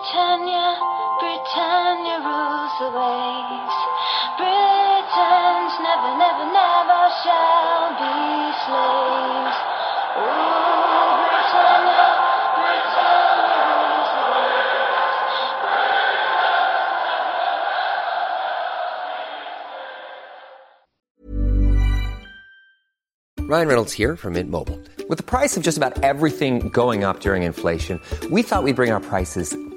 Britannia, Britannia rules the waves. Britons never, never, never shall be slaves. Rules the waves. Ryan Reynolds here from Mint Mobile. With the price of just about everything going up during inflation, we thought we'd bring our prices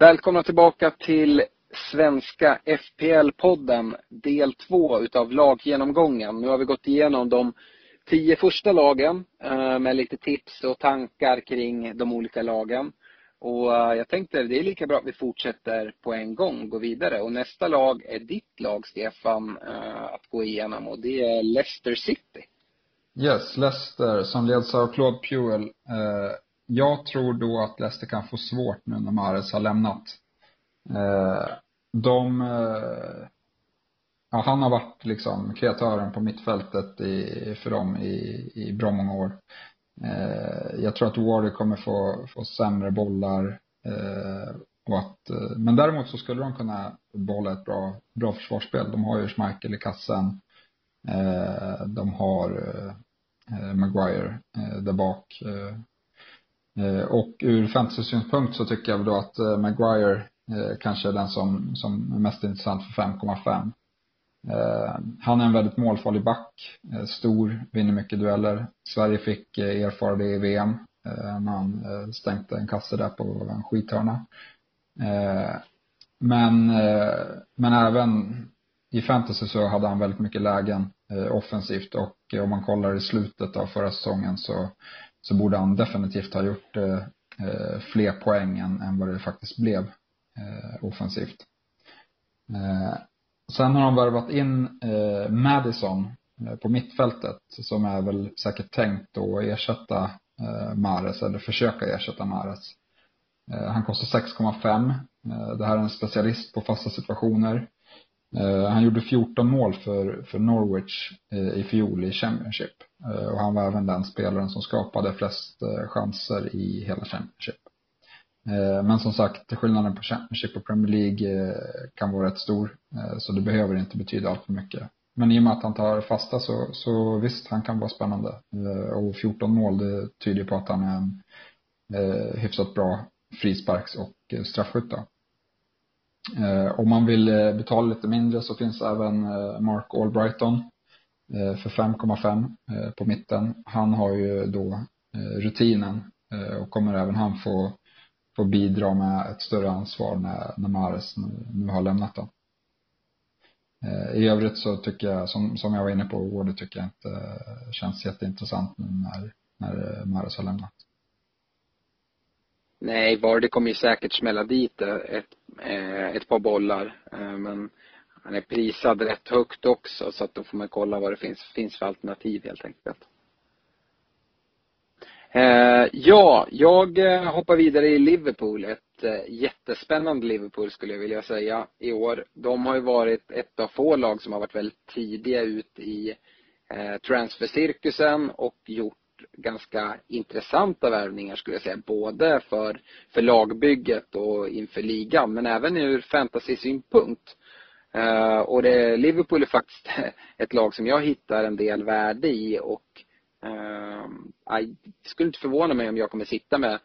Välkomna tillbaka till Svenska FPL-podden, del två utav laggenomgången. Nu har vi gått igenom de tio första lagen eh, med lite tips och tankar kring de olika lagen. Och eh, jag tänkte det är lika bra att vi fortsätter på en gång och går vidare. Och nästa lag är ditt lag, Stefan, eh, att gå igenom och det är Leicester City. Yes, Leicester som leds av Claude Puel. Jag tror då att Leicester kan få svårt nu när Mahrez har lämnat. Eh, de, eh, ja han har varit liksom kreatören på mittfältet i, för dem i, i bra många år. Eh, jag tror att Wardy kommer få, få sämre bollar. Eh, och att, eh, men däremot så skulle de kunna behålla ett bra, bra försvarsspel. De har ju Schmeichel i kassen. Eh, de har Maguire där bak. Eh, och ur fantasy-synpunkt så tycker jag då att eh, Maguire eh, kanske är den som, som är mest intressant för 5,5. Han är en väldigt målfarlig back, stor, vinner mycket dueller. Sverige fick erfara det i VM när han stänkte en kasse där på en skithörna. Men, men även i fantasy så hade han väldigt mycket lägen offensivt och om man kollar i slutet av förra säsongen så, så borde han definitivt ha gjort eh, eh, fler poäng än, än vad det faktiskt blev eh, offensivt. Eh, sen har de värvat in eh, Madison eh, på mittfältet som är väl säkert tänkt att ersätta eh, Mares eller försöka ersätta Mares. Eh, han kostar 6,5. Eh, det här är en specialist på fasta situationer. Eh, han gjorde 14 mål för, för Norwich eh, i fjol i Championship. Eh, och han var även den spelaren som skapade flest chanser i hela Championship. Men som sagt, skillnaden på Championship och Premier League kan vara rätt stor. Så det behöver inte betyda allt för mycket. Men i och med att han tar fasta så, så visst, han kan vara spännande. Och 14 mål, det tyder på att han är en hyfsat bra frisparks och straffskytt Eh, om man vill eh, betala lite mindre så finns även eh, Mark Albrighton eh, för 5,5 eh, på mitten. Han har ju då eh, rutinen eh, och kommer även han få, få bidra med ett större ansvar när, när Mares nu, nu har lämnat då. Eh, I övrigt så tycker jag, som, som jag var inne på, Wardy tycker jag inte känns jätteintressant nu när, när Mares har lämnat. Nej, Vardy kommer ju säkert smälla dit eh, ett, eh, ett par bollar. Eh, men han är prisad rätt högt också så att då får man kolla vad det finns, finns för alternativ helt enkelt. Ja, jag hoppar vidare i Liverpool. Ett jättespännande Liverpool skulle jag vilja säga i år. De har ju varit ett av få lag som har varit väldigt tidiga ut i transfercirkusen och gjort ganska intressanta värvningar skulle jag säga. Både för, för lagbygget och inför ligan men även ur fantasy-synpunkt. Uh, och det, Liverpool är faktiskt ett lag som jag hittar en del värde i och eh, det skulle inte förvåna mig om jag kommer sitta med,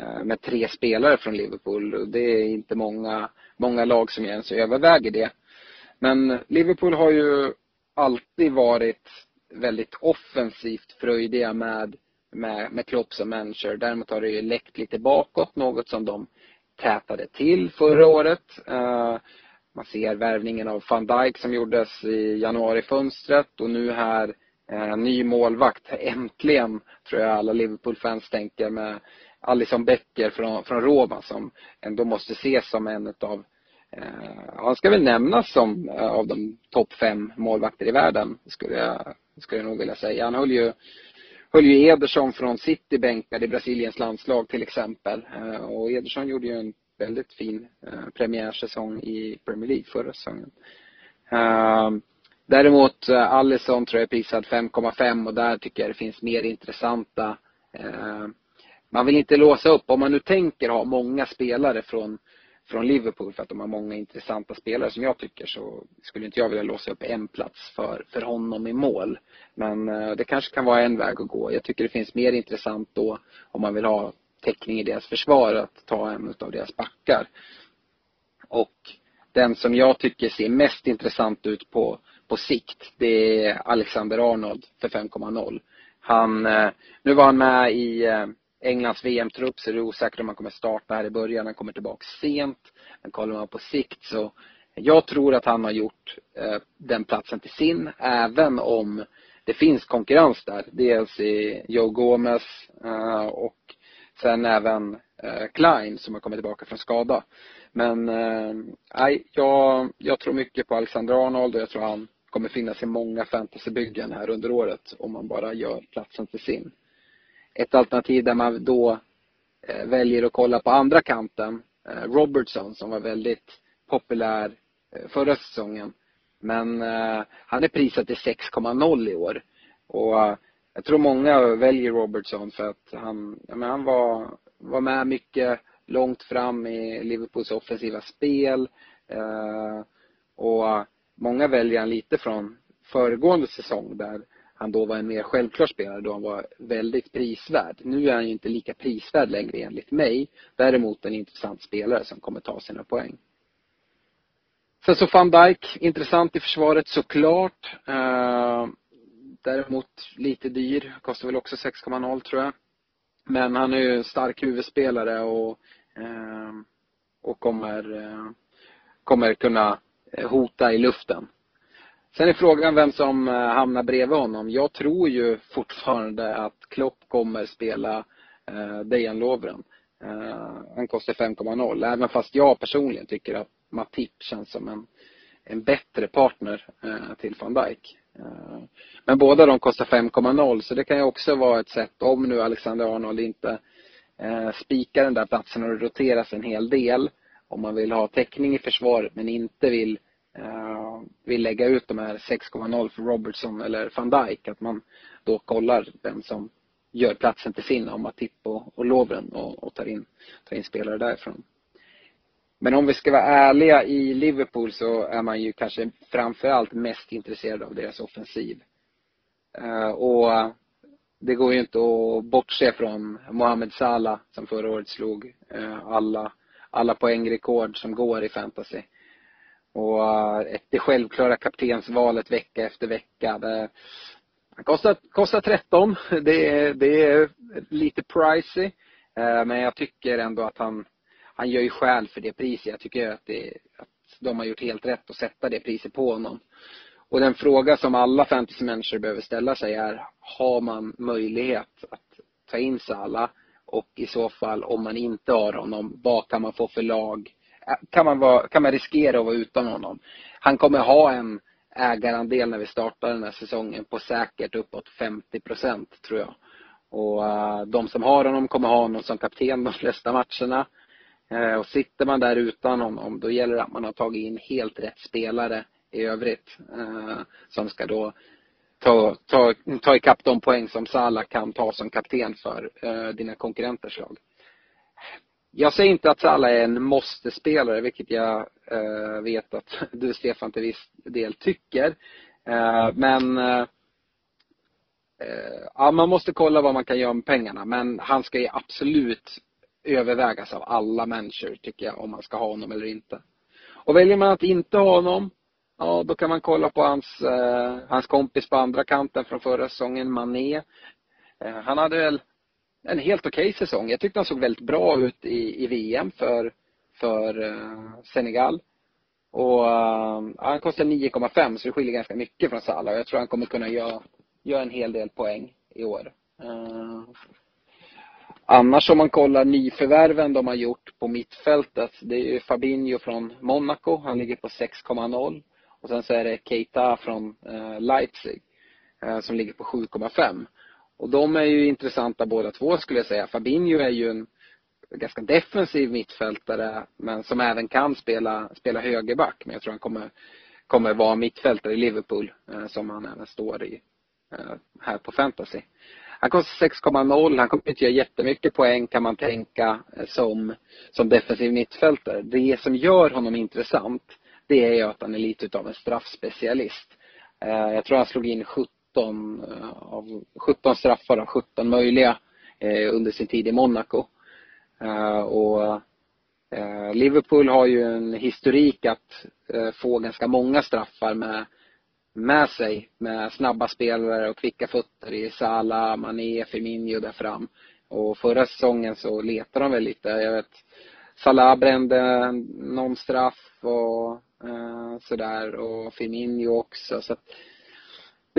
uh, med tre spelare från Liverpool. Det är inte många, många lag som ens överväger det. Men Liverpool har ju alltid varit väldigt offensivt fröjdiga med med, med Klopp som manager. Däremot har det ju läckt lite bakåt, något som de tätade till förra året. Uh, man ser värvningen av van Dijk som gjordes i januarifönstret och nu här eh, ny målvakt. Äntligen, tror jag alla Liverpool-fans tänker med Alison Becker från, från Roma som ändå måste ses som en av Eh, han ska väl nämnas som eh, av de topp fem målvakter i världen, skulle jag, skulle jag nog vilja säga. Han höll ju höll ju Ederson från City bänkad i Brasiliens landslag till exempel. Eh, och Ederson gjorde ju en väldigt fin eh, premiärsäsong i Premier League förra säsongen. Eh, däremot eh, Alisson tror jag är prisad 5,5 och där tycker jag det finns mer intressanta eh, man vill inte låsa upp, om man nu tänker ha många spelare från, från Liverpool för att de har många intressanta spelare som jag tycker så skulle inte jag vilja låsa upp en plats för, för honom i mål. Men eh, det kanske kan vara en väg att gå. Jag tycker det finns mer intressant då om man vill ha täckning i deras försvar att ta en av deras backar. Och den som jag tycker ser mest intressant ut på, på sikt, det är Alexander Arnold för 5,0. Han, eh, nu var han med i eh, Englands VM-trupp så är det osäkert om han kommer starta här i början. Han kommer tillbaka sent. Men kollar man på sikt så jag tror att han har gjort eh, den platsen till sin även om det finns konkurrens där. Dels i Joe Gomez eh, och Sen även eh, Klein som har kommit tillbaka från skada. Men eh, nej, jag, jag tror mycket på Alexander Arnold och jag tror han kommer finnas i många fantasybyggen här under året om man bara gör platsen till sin. Ett alternativ där man då eh, väljer att kolla på andra kanten, eh, Robertson som var väldigt populär eh, förra säsongen. Men han är prisad till 6,0 i år. Och jag tror många väljer Robertson för att han, ja, men han var, var med mycket långt fram i Liverpools offensiva spel. Och många väljer han lite från föregående säsong där han då var en mer självklar spelare då han var väldigt prisvärd. Nu är han ju inte lika prisvärd längre enligt mig. Däremot en intressant spelare som kommer ta sina poäng. Sen så van Dijk, intressant i försvaret såklart. Eh, däremot lite dyr, kostar väl också 6,0 tror jag. Men han är ju en stark huvudspelare och, eh, och kommer, eh, kommer kunna hota i luften. Sen är frågan vem som eh, hamnar bredvid honom. Jag tror ju fortfarande att Klopp kommer spela eh, Dejan Lovren. Eh, han kostar 5,0. Även fast jag personligen tycker att Matip känns som en, en bättre partner eh, till van Dijk. Eh, men båda de kostar 5,0 så det kan ju också vara ett sätt om nu Alexander Arnold inte eh, spikar den där platsen och det roteras en hel del. Om man vill ha täckning i försvaret men inte vill, eh, Eh, vill lägga ut de här 6,0 för Robertson eller van Dijk. Att man då kollar vem som gör platsen till sin om Matip och, och Lovren och, och tar, in, tar in spelare därifrån. Men om vi ska vara ärliga i Liverpool så är man ju kanske framförallt mest intresserad av deras offensiv. Eh, och det går ju inte att bortse från Mohamed Salah som förra året slog eh, alla, alla poängrekord som går i fantasy. Och eh, det självklara kaptensvalet vecka efter vecka. Det, kostar, kostar 13. Det är, det är lite pricey. Eh, men jag tycker ändå att han han gör ju skäl för det priset. Jag tycker att, det, att de har gjort helt rätt att sätta det priset på honom. Och den fråga som alla fantasy-människor behöver ställa sig är, har man möjlighet att ta in Sala? Och i så fall, om man inte har honom, vad kan man få för lag? Kan man, vara, kan man riskera att vara utan honom? Han kommer ha en ägarandel när vi startar den här säsongen på säkert uppåt 50 procent, tror jag. Och uh, de som har honom kommer ha honom som kapten de flesta matcherna. Uh, och sitter man där utan honom, då gäller det att man har tagit in helt rätt spelare i övrigt. Uh, som ska då ta, ta, ta ikapp de poäng som Salah kan ta som kapten för dina konkurrenters lag. Jag säger inte att Salah är en måste-spelare, vilket jag eh, vet att du Stefan till viss del tycker. Eh, men eh, ja, man måste kolla vad man kan göra med pengarna. Men han ska ju absolut övervägas av alla människor tycker jag om man ska ha honom eller inte. Och väljer man att inte ha honom, ja då kan man kolla på hans, eh, hans kompis på andra kanten från förra säsongen, Mané. Eh, han hade väl en helt okej okay säsong. Jag tyckte han såg väldigt bra ut i, i VM för, för uh, Senegal. Och uh, han kostar 9,5 så det skiljer ganska mycket från Salah. Jag tror han kommer kunna göra, göra en hel del poäng i år. Uh, annars om man kollar nyförvärven de har gjort på mittfältet. Det är ju Fabinho från Monaco. Han ligger på 6,0. Och sen så är det Keita från Leipzig som ligger på 7,5. Och de är ju intressanta båda två skulle jag säga. Fabinho är ju en ganska defensiv mittfältare men som även kan spela, spela högerback. Men jag tror han kommer, kommer vara mittfältare i Liverpool eh, som han även står i eh, här på fantasy. Han kostar 6,0. Han kommer inte göra jättemycket poäng kan man tänka eh, som, som defensiv mittfältare. Det som gör honom intressant det är ju att han är lite utav en straffspecialist. Eh, jag tror han slog in 17 17 eh, av 17 straffar av 17 möjliga eh, under sin tid i Monaco. Eh, och Liverpool har ju en historik att få ganska många straffar med, med sig med snabba spelare och kvicka fötter i Salah, Mané, Firmino där fram. Och förra säsongen så letade de väl lite. Jag vet Salah brände någon straff och eh, sådär och Firmino också. Så att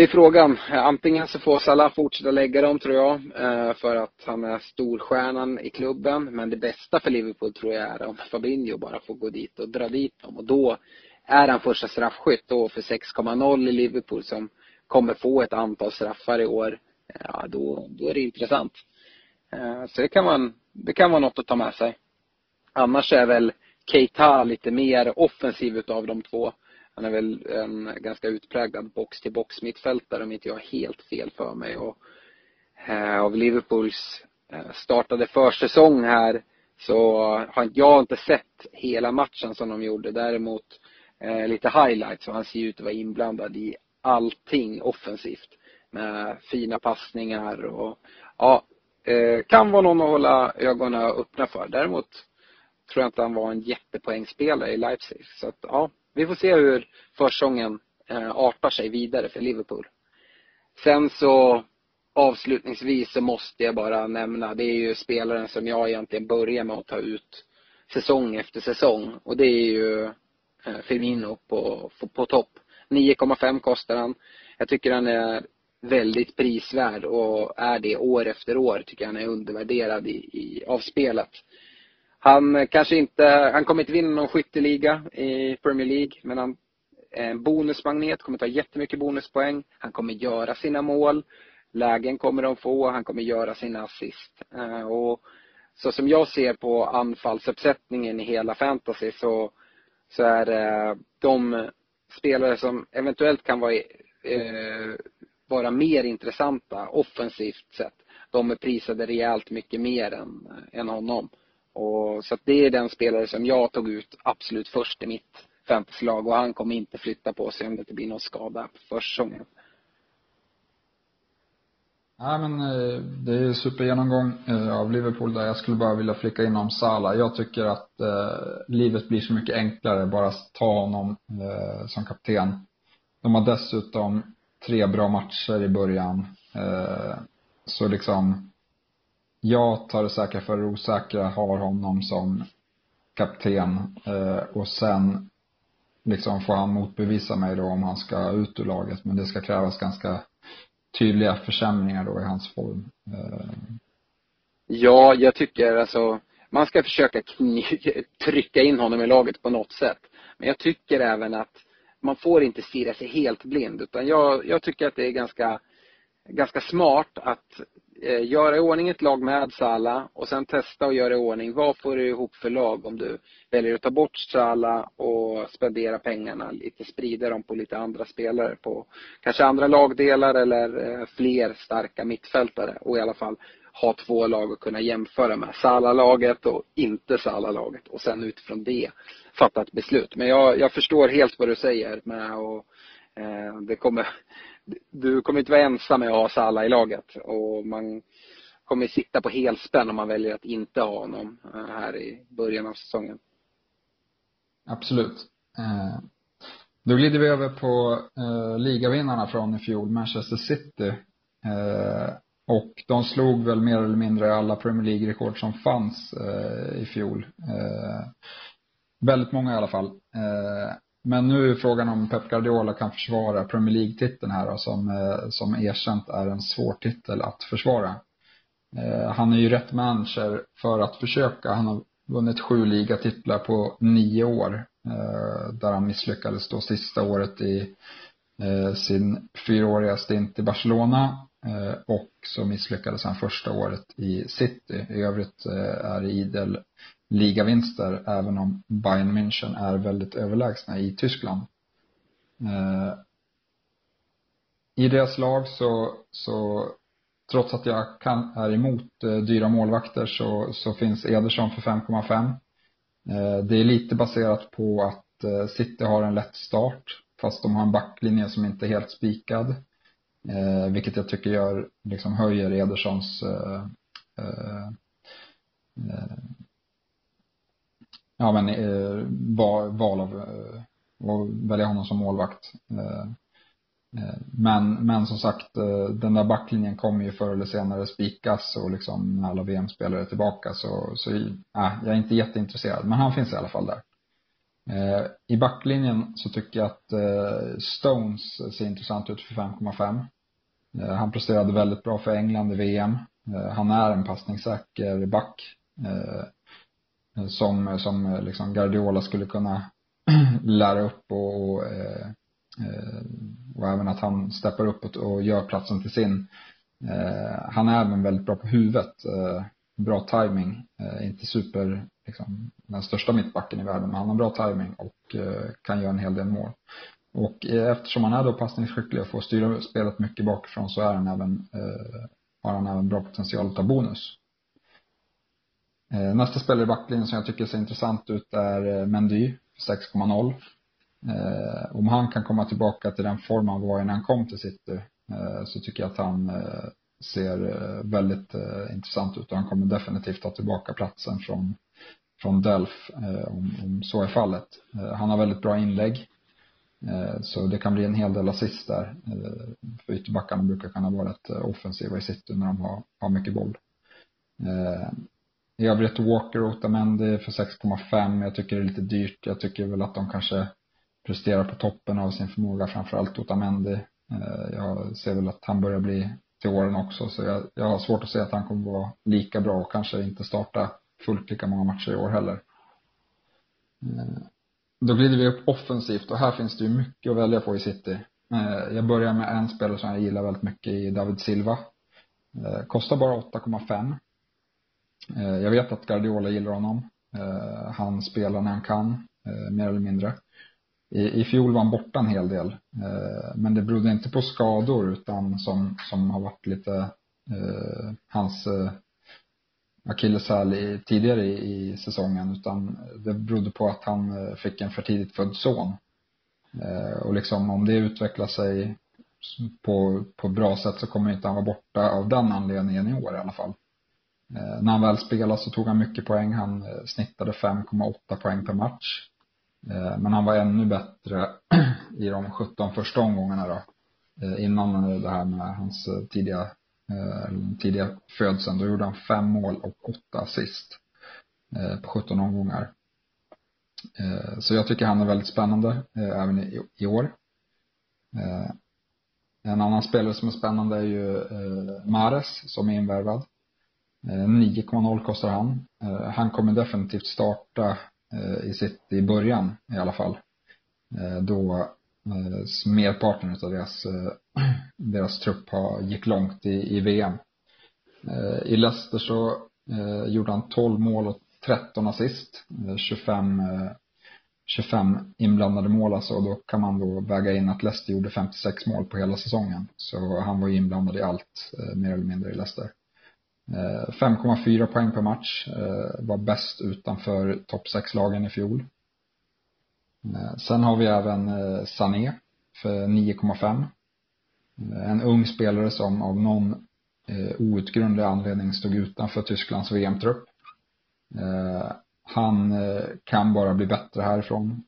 det är frågan. Antingen så får Salah fortsätta lägga dem tror jag, eh, för att han är storstjärnan i klubben. Men det bästa för Liverpool tror jag är om Fabinho bara får gå dit och dra dit dem. Och då är han första straffskytt då för 6,0 i Liverpool som kommer få ett antal straffar i år. Ja, då, då är det intressant. Eh, så det kan, man, det kan vara något att ta med sig. Annars är väl Keita lite mer offensiv utav de två. Han är väl en ganska utpräglad box-till-box mittfältare om inte jag har helt fel för mig. Och eh, av Liverpools eh, startade försäsong här så har jag inte sett hela matchen som de gjorde. Däremot eh, lite highlights och han ser ut att vara inblandad i allting offensivt. Med fina passningar och ja, eh, kan vara någon att hålla ögonen öppna för. Däremot tror jag inte han var en jättepoängspelare i Leipzig. Så att ja, vi får se hur försäsongen eh, artar sig vidare för Liverpool. Sen så avslutningsvis så måste jag bara nämna, det är ju spelaren som jag egentligen börjar med att ta ut säsong efter säsong och det är ju eh, Firmino på, på, på topp. 9,5 kostar han. Jag tycker han är väldigt prisvärd och är det år efter år. Tycker han är undervärderad i, i, av spelet. Han eh, kanske inte, han kommer inte vinna någon skytteliga i Premier League, men han är en bonusmagnet, kommer ta jättemycket bonuspoäng. Han kommer göra sina mål. Lägen kommer de få, han kommer göra sina assist. Eh, och så som jag ser på anfallsuppsättningen i hela fantasy så, så är det de spelare som eventuellt kan vara, eh, vara mer intressanta offensivt sett. De är prisade rejält mycket mer än, än honom. Och, så att det är den spelare som jag tog ut absolut först i mitt fantasylag och han kommer inte flytta på sig om det inte blir någon skada på försäsongen. Nej men eh, det är supergenomgång eh, av Liverpool där. Jag skulle bara vilja flicka in om Salah. Jag tycker att eh, livet blir så mycket enklare bara ta honom eh, som kapten. De har dessutom tre bra matcher i början. Eh, så liksom jag tar det säkra för det osäkra, har honom som kapten eh, och sen liksom får han motbevisa mig då om han ska ut ur laget. Men det ska krävas ganska tydliga försämringar då i hans form. Eh. Ja, jag tycker alltså man ska försöka trycka in honom i laget på något sätt. Men jag tycker även att man får inte stirra sig helt blind utan jag, jag tycker att det är ganska, ganska smart att eh, göra i ordning ett lag med Sala och sen testa och göra i ordning. Vad får du ihop för lag om du väljer att ta bort Sala och spendera pengarna lite, sprida dem på lite andra spelare på kanske andra lagdelar eller eh, fler starka mittfältare och i alla fall ha två lag att kunna jämföra med. Sala-laget och inte Sala-laget och sen utifrån det fatta ett beslut. Men jag, jag förstår helt vad du säger med och eh, det kommer du kommer inte vara ensam med att ha Salah i laget och man kommer sitta på helspänn om man väljer att inte ha honom eh, här i början av säsongen. Absolut. Eh, då glider vi över på eh, ligavinnarna från i fjol, Manchester City. och de slog väl mer eller mindre alla Premier League-rekord som fanns i fjol. Väldigt många i alla fall. Men nu är frågan om Pep Guardiola kan försvara Premier League-titeln här då, som, eh, som erkänt är en svår titel att försvara. Eh, han är ju rätt manager för att försöka. Han har vunnit sju ligatitlar på nio år. Eh, där han misslyckades då sista året i sin fyraåriga stint i Barcelona. Och så misslyckades han första året i City. I övrigt är det idel ligavinster även om Bayern München är väldigt överlägsna i Tyskland. Eh, I deras lag så, så trots att jag kan, är emot eh, dyra målvakter så, så finns Ederson för 5,5. Eh, det är lite baserat på att eh, City har en lätt start fast de har en backlinje som inte är helt spikad. Eh, vilket jag tycker gör, liksom höjer Edersons eh, ja men eh, val av eh, att välja honom som målvakt. Eh, eh, men, men som sagt, eh, den där backlinjen kommer ju förr eller senare spikas och liksom när alla VM-spelare är tillbaka så, så äh, jag är inte jätteintresserad. Men han finns i alla fall där. Eh, I backlinjen så tycker jag att Stones ser intressant ut för 5,5. Han presterade väldigt bra för England i VM. Han är en passningssäker back. Som, som eh, liksom Guardiola skulle kunna lära upp och, och eh, eh, och även att han steppar upp och gör platsen till sin. Han är även väldigt bra på huvudet. Bra timing. Inte super, liksom, den största mittbacken i världen, men han har bra timing och kan göra en hel del mål. Och eftersom han är då passningsskicklig och får styra spelet mycket bakifrån så är han även, har han även bra potential att ta bonus. Eh, nästa spelare i backlinjen som jag tycker ser intressant ut är eh, Mendy, 6,0. Eh, om han kan komma tillbaka till den form han var i när han kom till City eh, så tycker jag att han eh, ser eh, väldigt intressant ut och han kommer definitivt ta tillbaka platsen från, från Delf om, om så är fallet. han har väldigt bra inlägg så det kan bli en hel del assist där. För ytterbackarna brukar kunna vara rätt offensiva i city när de har, har mycket boll. I övrigt Walker och Otamendi för 6,5. Jag tycker det är lite dyrt. Jag tycker väl att de kanske presterar på toppen av sin förmåga, framförallt Otamendi. Eh, jag ser väl att han börjar bli till åren också, så jag, jag har svårt att se att han kommer vara lika bra och kanske inte starta fullt lika många matcher i år heller. Eh, då glider vi upp offensivt och här finns det ju mycket att välja på i City. Eh, jag börjar med en spelare som jag gillar väldigt mycket i David Silva. Kostar bara 8,5. Eh, jag vet att Guardiola gillar honom. Eh, han spelar när han kan, eh, mer eller mindre. I, I fjol var han borta en hel del. Men det berodde inte på skador utan som, som har varit lite hans akilleshäl tidigare i, i säsongen utan det berodde på att han fick en för tidigt född son. Och liksom om det utvecklar sig på, på bra sätt så kommer inte han vara borta av den anledningen i år i alla fall. Eh, när han väl spelade så tog han mycket poäng. Han eh, snittade 5,8 poäng per match. Eh, men han var ännu bättre i de 17 första omgångarna då. Eh, innan det här med hans eh, tidiga, eh, tidiga födseln. Då gjorde han fem mål och åtta assist eh, på 17 omgångar. Eh, så jag tycker han är väldigt spännande även i år. En annan spelare som är spännande är ju Mares som är invärvad. Eh, 9,0 kostar han. Eh, han kommer definitivt starta eh, i sitt, i början i alla fall. Då merparten av deras, deras trupp har, gick långt i, i VM. I Leicester så gjorde han 12 mål och 13 assist. 25 25 inblandade mål alltså och då kan man då väga in att Leicester gjorde 56 mål på hela säsongen. Så han var ju inblandad i allt, mer eller mindre i Leicester. Eh, 5,4 poäng per match. Eh, var bäst utanför topp 6-lagen i fjol. Eh, sen har vi även Sané för 9,5. En ung spelare som av någon outgrundlig anledning stod utanför Tysklands VM-trupp. Han kan bara bli bättre härifrån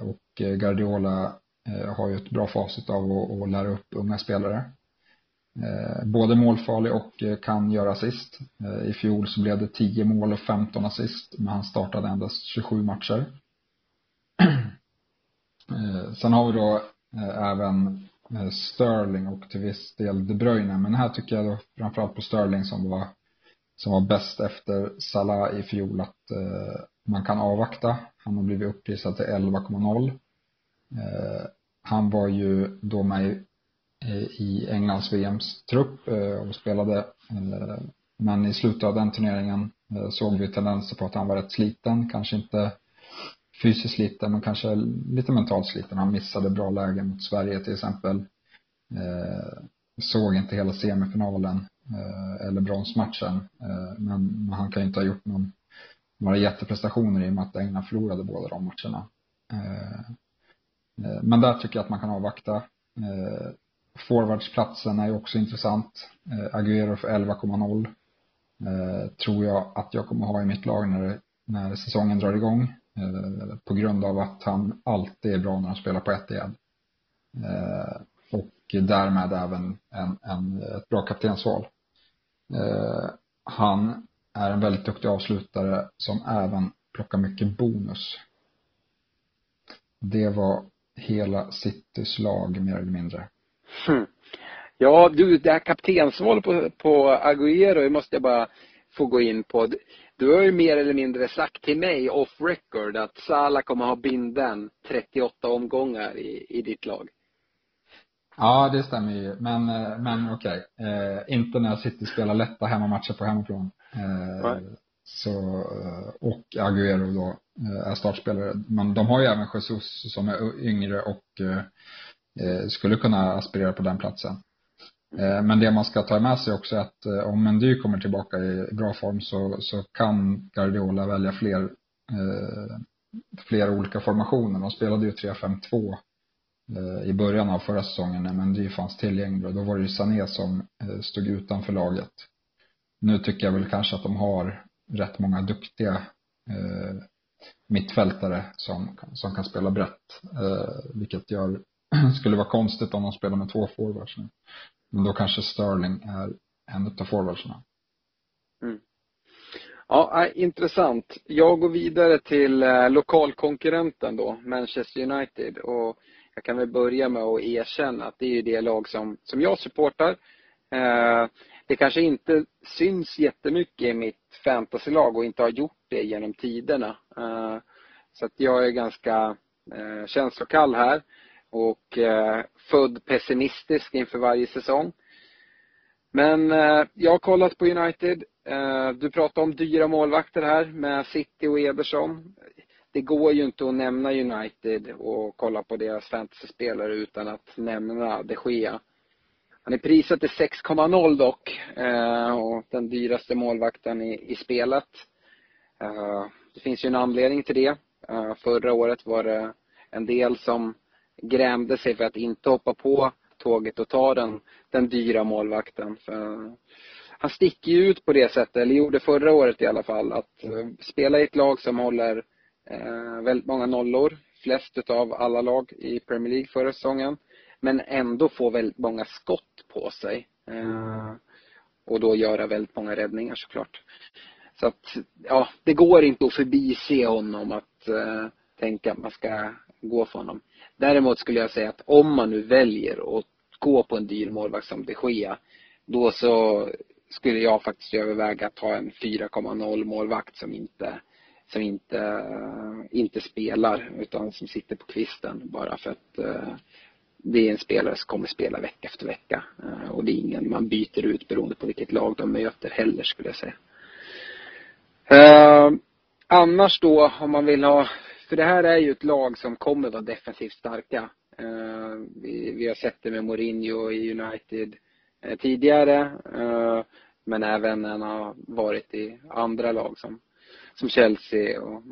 och Guardiola har ju ett bra facit av att lära upp unga spelare. Eh, både målfarlig och eh, kan göra assist. Eh, I fjol så blev det 10 mål och 15 assist, men han startade endast 27 matcher. Sen har vi då även Sterling och till viss del De Bruyne, men här tycker jag då framförallt på Sterling som var, som var bäst efter Salah i fjol att man kan avvakta. Han har blivit upprisad till 11,0. Han var ju då med Eh, i Englands VMs trupp eh, och spelade. Eh, men i slutet av den turneringen såg vi tendenser på att han var rätt sliten, kanske inte fysiskt sliten men kanske lite mentalt sliten. Han missade bra lägen mot Sverige till exempel. Såg inte hela semifinalen eller bronsmatchen. Men han kan ju inte ha gjort någon, några jätteprestationer i och med att England förlorade båda de matcherna. Men där tycker jag att man kan avvakta. Forwardsplatsen är ju också intressant. Eh, Agüero för 11,0. Eh, tror jag att jag kommer ha i mitt lag när, när säsongen drar igång. Eh, på grund av att han alltid är bra när han spelar på ett igen. Eh, och därmed även en, en, ett bra kaptensval. Eh, han är en väldigt duktig avslutare som även plockar mycket bonus. Det var hela Citys lag mer eller mindre. Hmm. Ja, du, det här kaptensval på, på Agüero måste jag bara få gå in på. Du har ju mer eller mindre sagt till mig off record att Salah kommer ha binden 38 omgångar i, i ditt lag. Ja, det stämmer ju. Men, eh, men okej. Okay. Eh, inte när City spelar lätta hemmamatcher på hemmaplan. Eh, så, eh, och Agüero då eh, är startspelare. Men de har ju även Jesus som är yngre och Eh, skulle kunna aspirera på den platsen. Eh, men det man ska ta med sig också är att eh, om Mendy kommer tillbaka i bra form så, så kan Guardiola välja fler, eh, fler olika formationer. De spelade ju 3-5-2 eh, i början av förra säsongen när Mendy fanns tillgänglig och då var det ju Sané som stod utanför laget. Nu tycker jag väl kanske att de har rätt många duktiga mittfältare som, som kan spela brett. vilket gör skulle vara konstigt om de spelar med två forwards nu. Men då kanske Sterling är en av forwardsarna. Mm. Ja, äh, intressant. Jag går vidare till eh, lokalkonkurrenten då, Manchester United. Och jag kan väl börja med att erkänna att det är ju det lag som, som jag supportar. Eh, det kanske inte syns jättemycket i mitt fantasylag och inte har gjort det genom tiderna. Eh, så att jag är ganska känslokall här och eh, född pessimistisk inför varje säsong. Men eh, jag har kollat på United. Eh, du pratade om dyra målvakter här med City och Ederson. Det går ju inte att nämna United och kolla på deras fantasyspelare utan att nämna de Gea. Han är prisad till 6,0 dock. Eh, och den dyraste målvakten i, i spelet. Eh, det finns ju en anledning till det. Eh, förra året var det en del som grämde sig för att inte hoppa på tåget och ta den, den dyra målvakten. För han sticker ju ut på det sättet, eller gjorde förra året i alla fall, att eh, spela i ett lag som håller eh, väldigt många nollor, flest utav alla lag i Premier League förra säsongen, men ändå få väldigt många skott på sig. Eh, och då göra väldigt många räddningar såklart. Så att, ja, det går inte att förbise honom att eh, tänka att man ska gå för honom. Däremot skulle jag säga att om man nu väljer att gå på en dyr målvakt som de Gea, då så skulle jag faktiskt överväga att ha en 4,0 målvakt som inte som inte, eh, inte spelar utan som sitter på kvisten bara för att eh, det är en spelare som kommer spela vecka efter vecka. Eh, och det är ingen man byter ut beroende på vilket lag de möter heller skulle jag säga. Annars då om man vill ha för det här är ju ett lag som kommer vara defensivt starka. Uh, vi, vi, har sett det med Mourinho i United uh, tidigare. Uh, men även när han har varit i andra lag som, som Chelsea och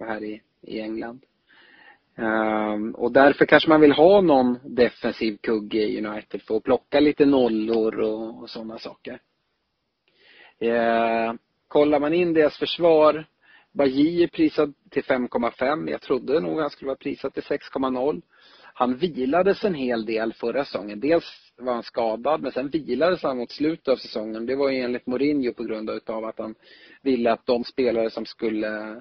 här i, i England. Ehm, och därför kanske man vill ha någon defensiv kugge i United för att plocka lite nollor och, och sådana saker. Ehm, kollar man in deras försvar Bajy är prisad till 5,5. Jag trodde nog han skulle vara prisad till 6,0. Han vilades en hel del förra säsongen. Dels var han skadad, men sen vilades han mot slutet av säsongen. Det var ju enligt Mourinho på grund av att han ville att de spelare som skulle,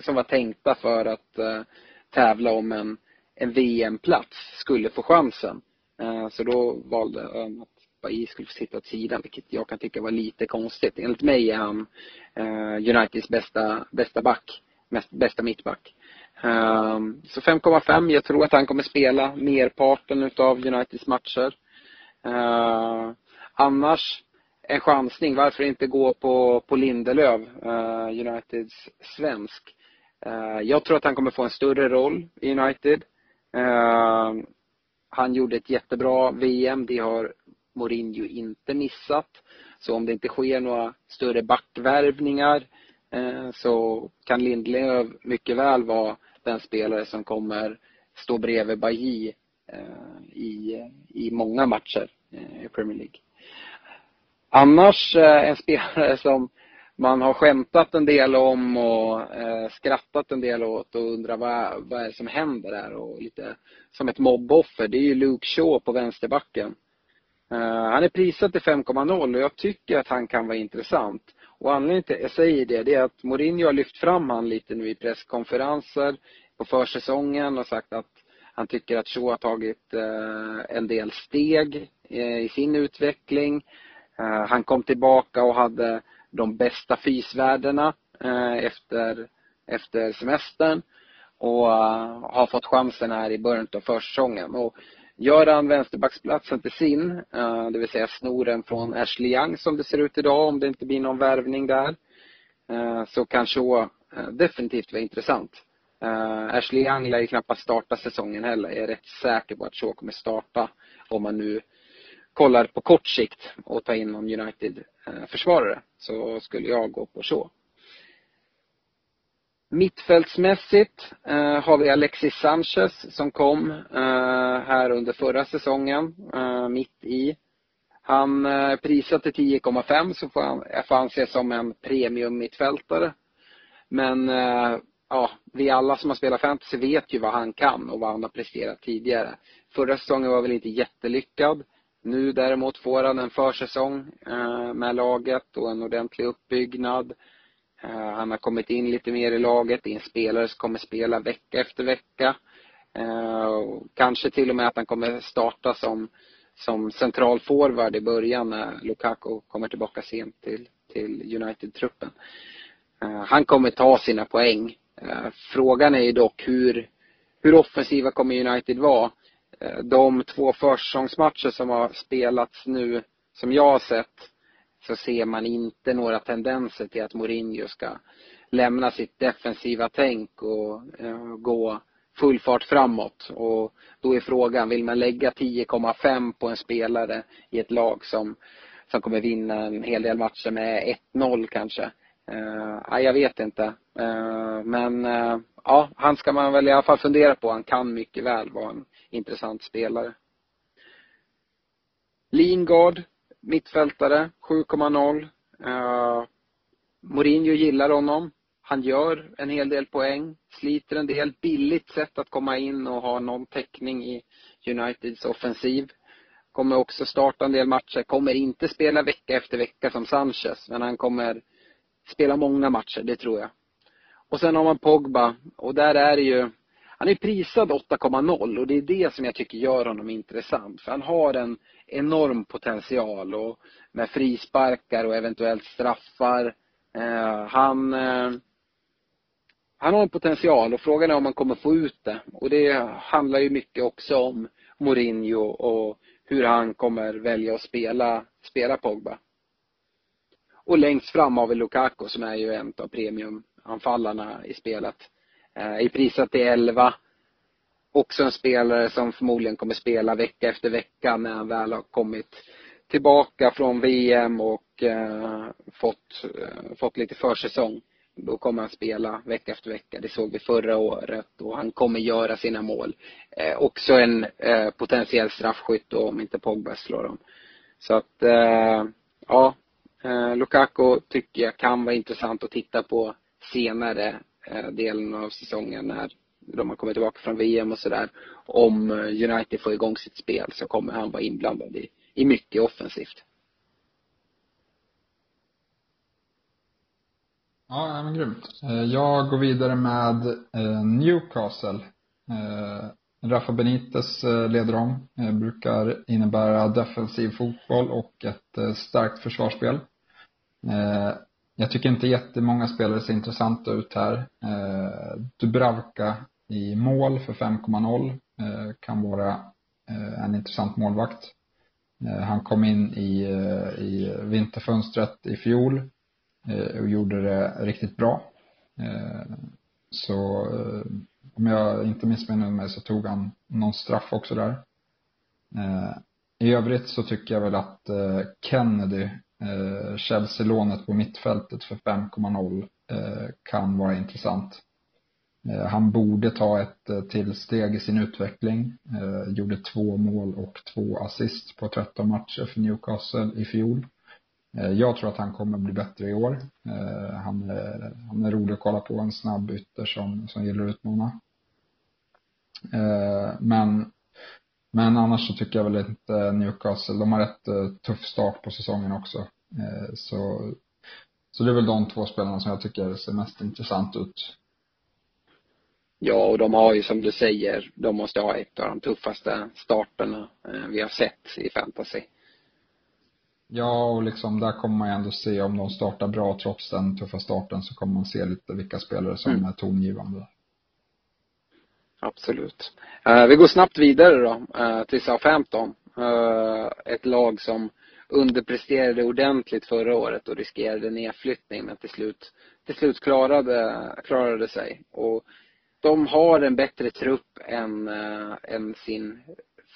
som var tänkta för att eh, tävla om en, en VM-plats skulle få chansen. Eh, så då valde han att Bailly skulle få sitta åt sidan, vilket jag kan tycka var lite konstigt. Enligt mig är han eh, Uniteds bästa, bästa back, mest, bästa mittback. Um, så 5,5. Jag tror att han kommer spela merparten utav Uniteds matcher. Uh, annars, en chansning. Varför inte gå på, på Lindelöf, uh, Uniteds svensk. Uh, jag tror att han kommer få en större roll i United. Uh, han gjorde ett jättebra VM. Det har Mourinho inte missat. Så om det inte sker några större backvärvningar eh, så kan Lindelöf mycket väl vara den spelare som kommer stå bredvid Bailly eh, i, i många matcher eh, i Premier League. Annars en spelare som man har skämtat en del om och skrattat en del åt och undrar vad, vad är det som händer där och lite som ett mobboffer. Det är ju Luke Shaw på vänsterbacken. Eh, han är prisad till 5,0 och jag tycker att han kan vara intressant. Och anledningen till att jag säger det, det är att Mourinho har lyft fram han lite nu i presskonferenser på försäsongen och sagt att han tycker att Shaw har tagit eh, en del steg eh, i sin utveckling. Eh, han kom tillbaka och hade de bästa fysvärdena eh, efter, efter semestern och eh, har fått chansen här i början av försäsongen. Och gör han vänsterbacksplatsen till sin, eh, det vill säga snoren från Ashley Young som det ser ut idag om det inte blir någon värvning där, eh, så kan Shaw eh, definitivt vara intressant. Ashley Young lär ju knappast starta säsongen heller. Jag är rätt säker på att Shaw kommer starta om man nu kollar på kort sikt och tar in någon United-försvarare så skulle jag gå på så. Mittfältsmässigt eh, har vi Alexis Sanchez som kom eh, här under förra säsongen, eh, mitt i. Han eh, prisat till 10,5 så får han, får anses som en premium mittfältare. Men eh, ja, vi alla som har spelat fantasy vet ju vad han kan och vad han har presterat tidigare. Förra säsongen var väl inte jättelyckad. Nu däremot får han en försäsong eh, med laget och en ordentlig uppbyggnad. Eh, han har kommit in lite mer i laget. Det är en spelare som kommer spela vecka efter vecka. Eh, kanske till och med att han kommer starta som, som central forward i början när Lukaku kommer tillbaka sent till, till United-truppen. Eh, han kommer ta sina poäng. Frågan är ju dock hur, hur offensiva kommer United vara? De två försäsongsmatcher som har spelats nu, som jag har sett, så ser man inte några tendenser till att Mourinho ska lämna sitt defensiva tänk och eh, gå full fart framåt. Och då är frågan, vill man lägga 10,5 på en spelare i ett lag som, som kommer vinna en hel del matcher med 1-0 kanske? Eh, jag vet inte. Eh, men eh, ja, han ska man väl i alla fall fundera på. Han kan mycket väl vara en intressant spelare. Lingard, mittfältare, 7,0. Eh, Mourinho gillar honom. Han gör en hel del poäng, sliter en del. Billigt sätt att komma in och ha någon täckning i Uniteds offensiv. Kommer också starta en del matcher. Kommer inte spela vecka efter vecka som Sanchez, men han kommer spela många matcher, det tror jag. Och sen har man Pogba och där är det ju han är prisad 8,0 och det är det som jag tycker gör honom intressant. För han har en enorm potential och med frisparkar och eventuellt straffar. Eh, han, eh, han har en potential och frågan är om han kommer få ut det. Och det handlar ju mycket också om Mourinho och hur han kommer välja att spela, spela Pogba. Och längst fram har vi Lukaku som är ju en av premiumanfallarna i spelet. Eh, I prisat till 11. Också en spelare som förmodligen kommer spela vecka efter vecka när han väl har kommit tillbaka från VM och eh, fått, eh, fått lite försäsong. Då kommer han spela vecka efter vecka. Det såg vi förra året och han kommer göra sina mål. Eh, också en eh, potentiell straffskytt om inte Pogba slår dem. Så att, eh, ja. Eh, Lukaku tycker jag kan vara intressant att titta på senare Eh, delen av säsongen när, de har kommit tillbaka från VM och sådär. Om eh, United får igång sitt spel så kommer han vara inblandad i, i mycket offensivt. Ja, men grymt. Eh, jag går vidare med eh, Newcastle. Rafa Benitez leder om. Brukar innebära defensiv fotboll och ett starkt försvarsspel. Jag tycker inte jättemånga spelare ser intressanta ut här. Dubravka i mål för 5,0 eh, kan vara eh, en intressant målvakt. Eh, han kom in i, i vinterfönstret i fjol Eh, och gjorde det riktigt bra. Eh, så eh, om jag inte missminner mig så tog han någon straff också där. I övrigt så tycker jag väl att Kennedy, Chelsea-lånet på mittfältet för 5,0 kan vara intressant. Eh, han borde ta ett eh, till steg i sin utveckling. Eh, gjorde två mål och två assist på 13 matcher för Newcastle i fjol. Jag tror att han kommer bli bättre i år. Han är, han är rolig att kolla på, en snabb ytter som, som gillar att utmana. Men, men annars så tycker jag väl inte Newcastle, de har rätt tuff start på säsongen också. Så, så det är väl de två spelarna som jag tycker ser mest intressant ut. Ja, och de har ju som du säger, de måste ha ett av de tuffaste starterna vi har sett i fantasy. Ja, och liksom där kommer man ju ändå se om de startar bra trots den tuffa starten så kommer man se lite vilka spelare som mm. är tongivande. Absolut. Uh, vi går snabbt vidare då uh, till Southampton. Ett lag som underpresterade ordentligt förra året och riskerade nedflyttning men till slut, till slut klarade, klarade sig. Och de har en bättre trupp än, eh, än sin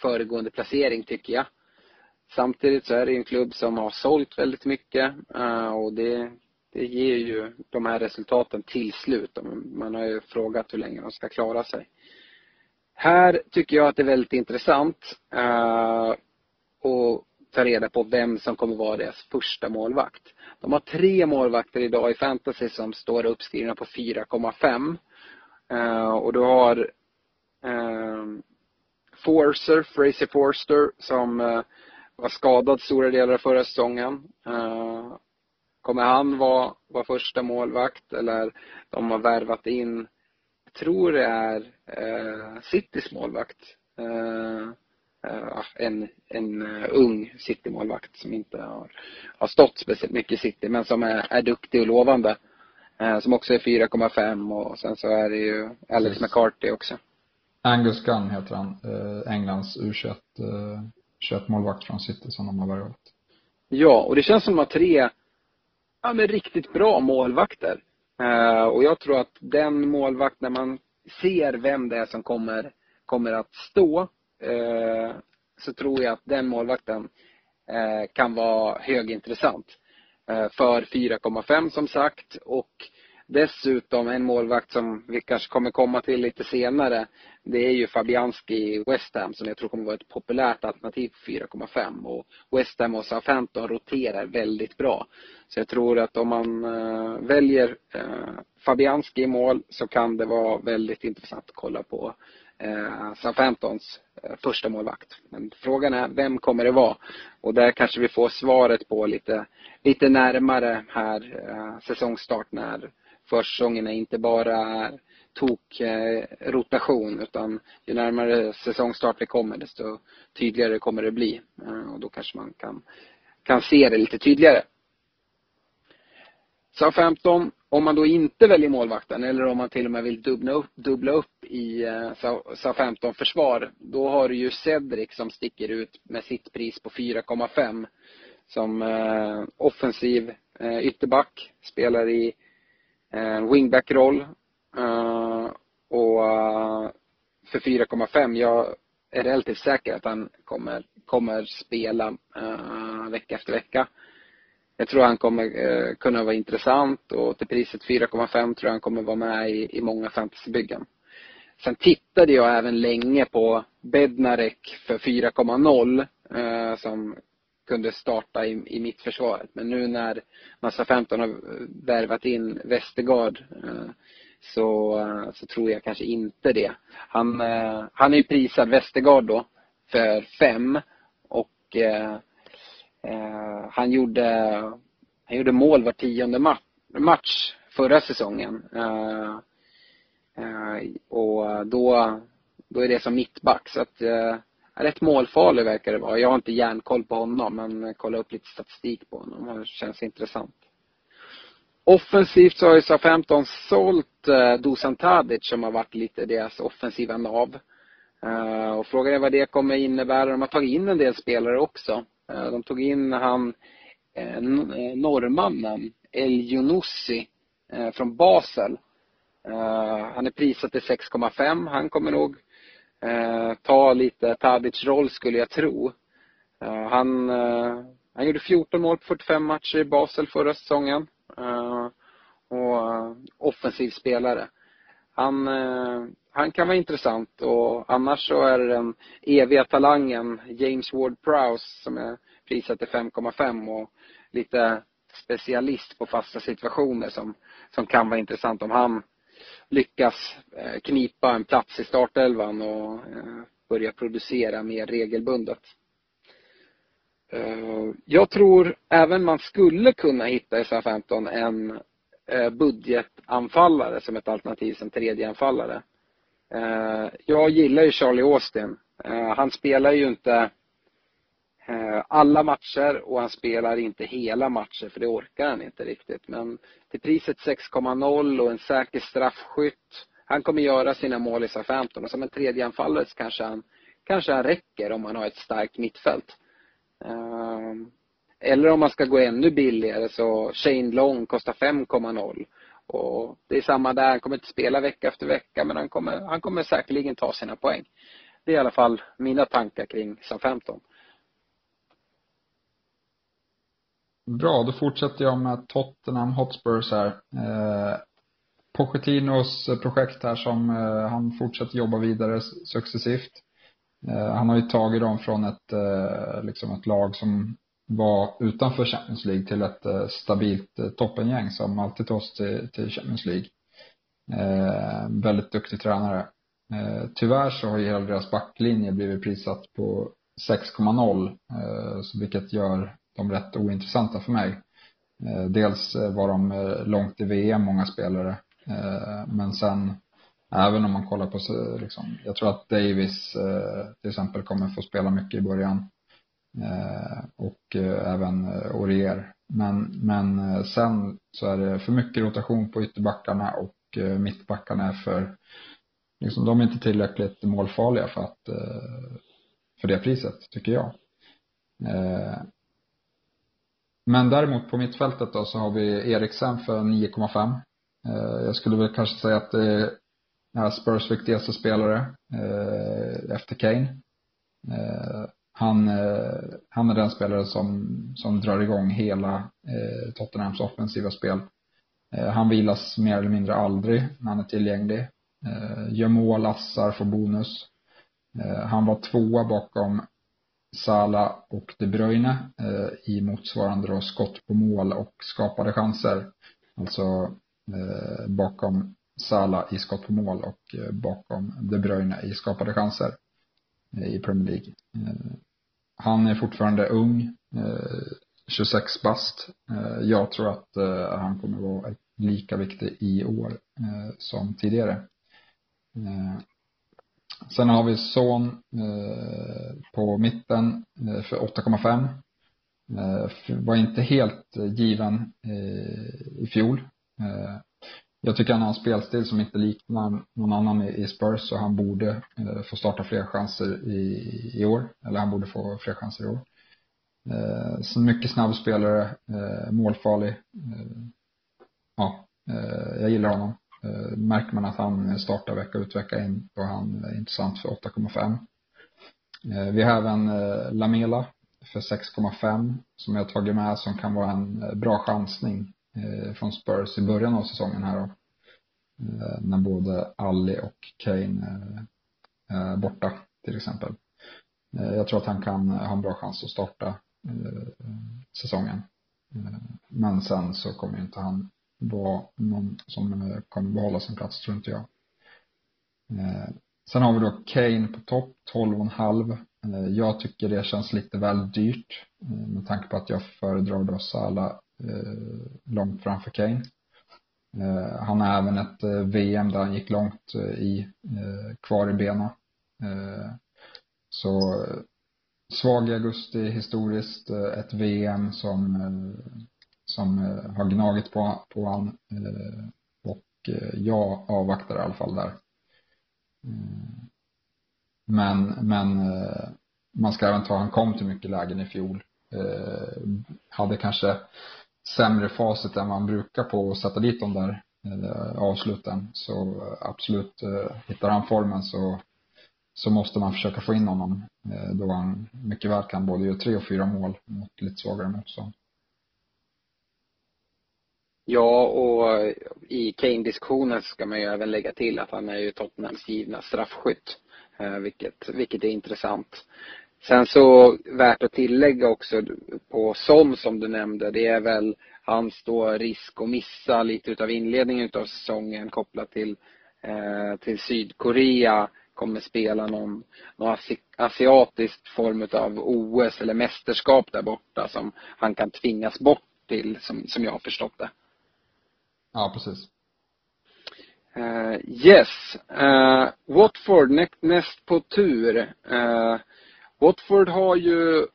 föregående placering tycker jag. Samtidigt så är det en klubb som har sålt väldigt mycket eh, och det, det ger ju de här resultaten till slut. Man har ju frågat hur länge de ska klara sig. Här tycker jag att det är väldigt intressant eh, att ta reda på vem som kommer vara deras första målvakt. De har tre målvakter idag i fantasy som står uppskrivna på 4,5. Eh, och du har ehm, Forcer, Fraser Forster, som eh, var skadad stora delar av förra säsongen. Eh, kommer han vara, vara första målvakt eller de har värvat in, jag tror det är eh, Citys målvakt. Uh, en, en ung City-målvakt som inte har, har stått speciellt mycket i City men som är, är duktig och lovande. Som också är 4,5 och sen så är det ju Alex Precis. McCarthy också. Angus Gunn heter han, Englands U21 köpmålvakt från City som de har värvat. Ja, och det känns som att de har tre, ja men riktigt bra målvakter. Och jag tror att den målvakt, när man ser vem det är som kommer, kommer att stå, så tror jag att den målvakten kan vara högintressant. Eh, för 4,5 som sagt och Dessutom en målvakt som vi kanske kommer komma till lite senare. Det är ju Fabianski i West Ham som jag tror kommer vara ett populärt alternativ för 4,5. Och West Ham och Southampton roterar väldigt bra. Så jag tror att om man äh, väljer äh, Fabianski i mål så kan det vara väldigt intressant att kolla på eh, Southamptons eh, första målvakt. Men frågan är, vem kommer det vara? Och där kanske vi får svaret på lite, lite närmare här eh, säsongstart när försäsongerna inte bara är tok eh, rotation utan ju närmare säsongstart vi kommer desto tydligare kommer det bli. Eh, och då kanske man kan, kan se det lite tydligare. SA-15, om man då inte väljer målvakten eller om man till och med vill dubbla upp, dubbla upp i eh, SA-15 försvar, då har du ju Cedric som sticker ut med sitt pris på 4,5 som eh, offensiv eh, ytterback, spelar i eh, wingback-roll. Eh, och eh, för 4,5, jag är relativt säker att han kommer, kommer spela vecka efter vecka. Jag tror han kommer eh, kunna vara intressant och till priset 4,5 tror jag han kommer vara med i, i många fantasybyggen. Sen tittade jag även länge på Bednarek för 4,0 eh, som kunde starta i, i mittförsvaret. Men nu när Massa 15 har värvat in Västergard eh, så, så tror jag kanske inte det. Han, han är ju prisad Västergard då för 5. och Eh, han gjorde, han gjorde mål var tionde match förra säsongen. Eh, eh, och då, då är det som mittback. Så att, eh, rätt målfarlig verkar det vara. Jag har inte järnkoll på honom men kolla upp lite statistik på honom. Det känns intressant. Offensivt så har ju SA-15 sålt eh, Dusan Tadic som har varit lite deras offensiva nav. Uh, och frågan är vad det kommer innebära. De har tagit in en del spelare också. Eh, de tog in han eh, eh, norrmannen El Yunusi från Basel. han är prisad till 6,5. Han kommer nog ta lite Tadic roll skulle jag tro. han, han gjorde 14 mål på 45 matcher i Basel förra säsongen. och offensiv spelare. Han han kan vara intressant och annars så är det den eviga talangen James Ward-Prowse som är prissatt till 5,5 och lite specialist på fasta situationer som, som kan vara intressant om han lyckas eh, knipa en plats i startelvan och eh, börja producera mer regelbundet. Eh, jag tror även man skulle kunna hitta i SA-15 en budgetanfallare som ett alternativ som tredje anfallare. Eh, jag gillar ju Charlie Austin. Eh, han spelar ju inte eh, alla matcher och han spelar inte hela matcher för det orkar han inte riktigt. Men till priset 6,0 och en säker straffskytt. Han kommer göra sina mål i SA-15 och som en tredje anfallare så kanske han, kanske han räcker om man har ett starkt mittfält. Eller om man ska gå ännu billigare så Shane Long kostar 5,0. Och det är samma där, han kommer inte spela vecka efter vecka men han kommer, han kommer säkerligen ta sina poäng. Det är i alla fall mina tankar kring Sam 15. Bra, då fortsätter jag med Tottenham Hotspurs här. Eh, Pochettinos eh, projekt här som eh, han fortsätter jobba vidare successivt. Eh, han har ju tagit dem från ett, eh, liksom ett lag som var utanför Champions League till ett eh, stabilt eh, toppengäng som alltid tar oss till, till Champions League. Eh, väldigt duktig tränare. Eh, tyvärr så har ju hela deras backlinje blivit prissatt på 6,0 eh, vilket gör dem rätt ointressanta för mig. Eh, dels eh, var de eh, långt i VM, många spelare. Eh, men sen även om man kollar på, liksom, jag tror att Davis till exempel kommer få spela mycket i början. Eh, och eh, även eh, Orier. Men, men sen så är det för mycket rotation på ytterbackarna och mittbackarna är för, liksom, de är inte tillräckligt målfarliga för att, för det priset, tycker jag. Men däremot på mittfältet då så har vi Eriksen för 9,5. Jag skulle väl kanske säga att det är Spurs viktigaste spelare efter Kane. Han, eh, han är den spelare som, som drar igång hela eh, Tottenhams offensiva spel. Eh, han vilas mer eller mindre aldrig när han är tillgänglig. Eh, gör mål, assar, får bonus. Eh, han var tvåa bakom Sala och De Bruyne eh, i motsvarande då skott på mål och skapade chanser. Alltså eh, bakom Sala i skott på mål och eh, bakom De Bruyne i skapade chanser eh, i Premier League. Eh, han är fortfarande ung, eh, 26 bast. Eh, jag tror att eh, han kommer vara lika viktig i år eh, som tidigare. Sen har vi Son på mitten för 8,5. Var inte helt given i fjol. Jag tycker han har en spelstil som inte liknar någon annan i Spurs så han borde eh, få starta fler chanser i, i år. Eller han borde få fler chanser i år. Eh, så mycket snabb spelare, eh, målfarlig. Eh, ja, eh, jag gillar honom. Eh, märker man att han startar vecka ut vecka in då han är intressant för 8,5. Vi har även Lamela för 6,5 som jag tagit med som kan vara en bra chansning Eh, från Spurs i början av säsongen här då. Eh, när både Ali och Kane eh, är borta till exempel. Jag tror att han kan ha en bra chans att starta säsongen. Men sen så kommer inte han vara någon som kommer behålla sin plats, tror inte jag. Sen har vi då Kane på topp, 12,5. Jag tycker det känns lite väl dyrt med tanke på att jag föredrar då Salah Eh, långt framför Kane. Eh, han har även ett eh, VM där han gick långt i, kvar i benen. Så svag i augusti historiskt, ett VM som, som har gnagit på, på han. Och jag avvaktar i alla fall där. Mm. Men, men man ska även ta, han kom till mycket lägen i fjol. Hade kanske sämre facit än man brukar på att sätta dit de där eh, avsluten. Så eh, absolut, eh, hittar han formen så så måste man försöka få in honom då han mycket väl kan både göra tre och fyra mål mot lite svagare motstånd. Ja, och i Kane-diskussionen ska man ju även lägga till att han är ju Tottenhams givna straffskytt. Vilket, vilket är intressant. Sen så värt att tillägga också på Son som du nämnde, det är väl hans då risk att missa lite utav inledningen utav säsongen kopplat till, eh, till Sydkorea kommer spela någon, någon asiatisk form av OS eller mästerskap där borta som han kan tvingas bort till som, som jag har förstått det. Ja, precis. Uh, yes. Uh, Watford näst på tur. Uh, Watford har ju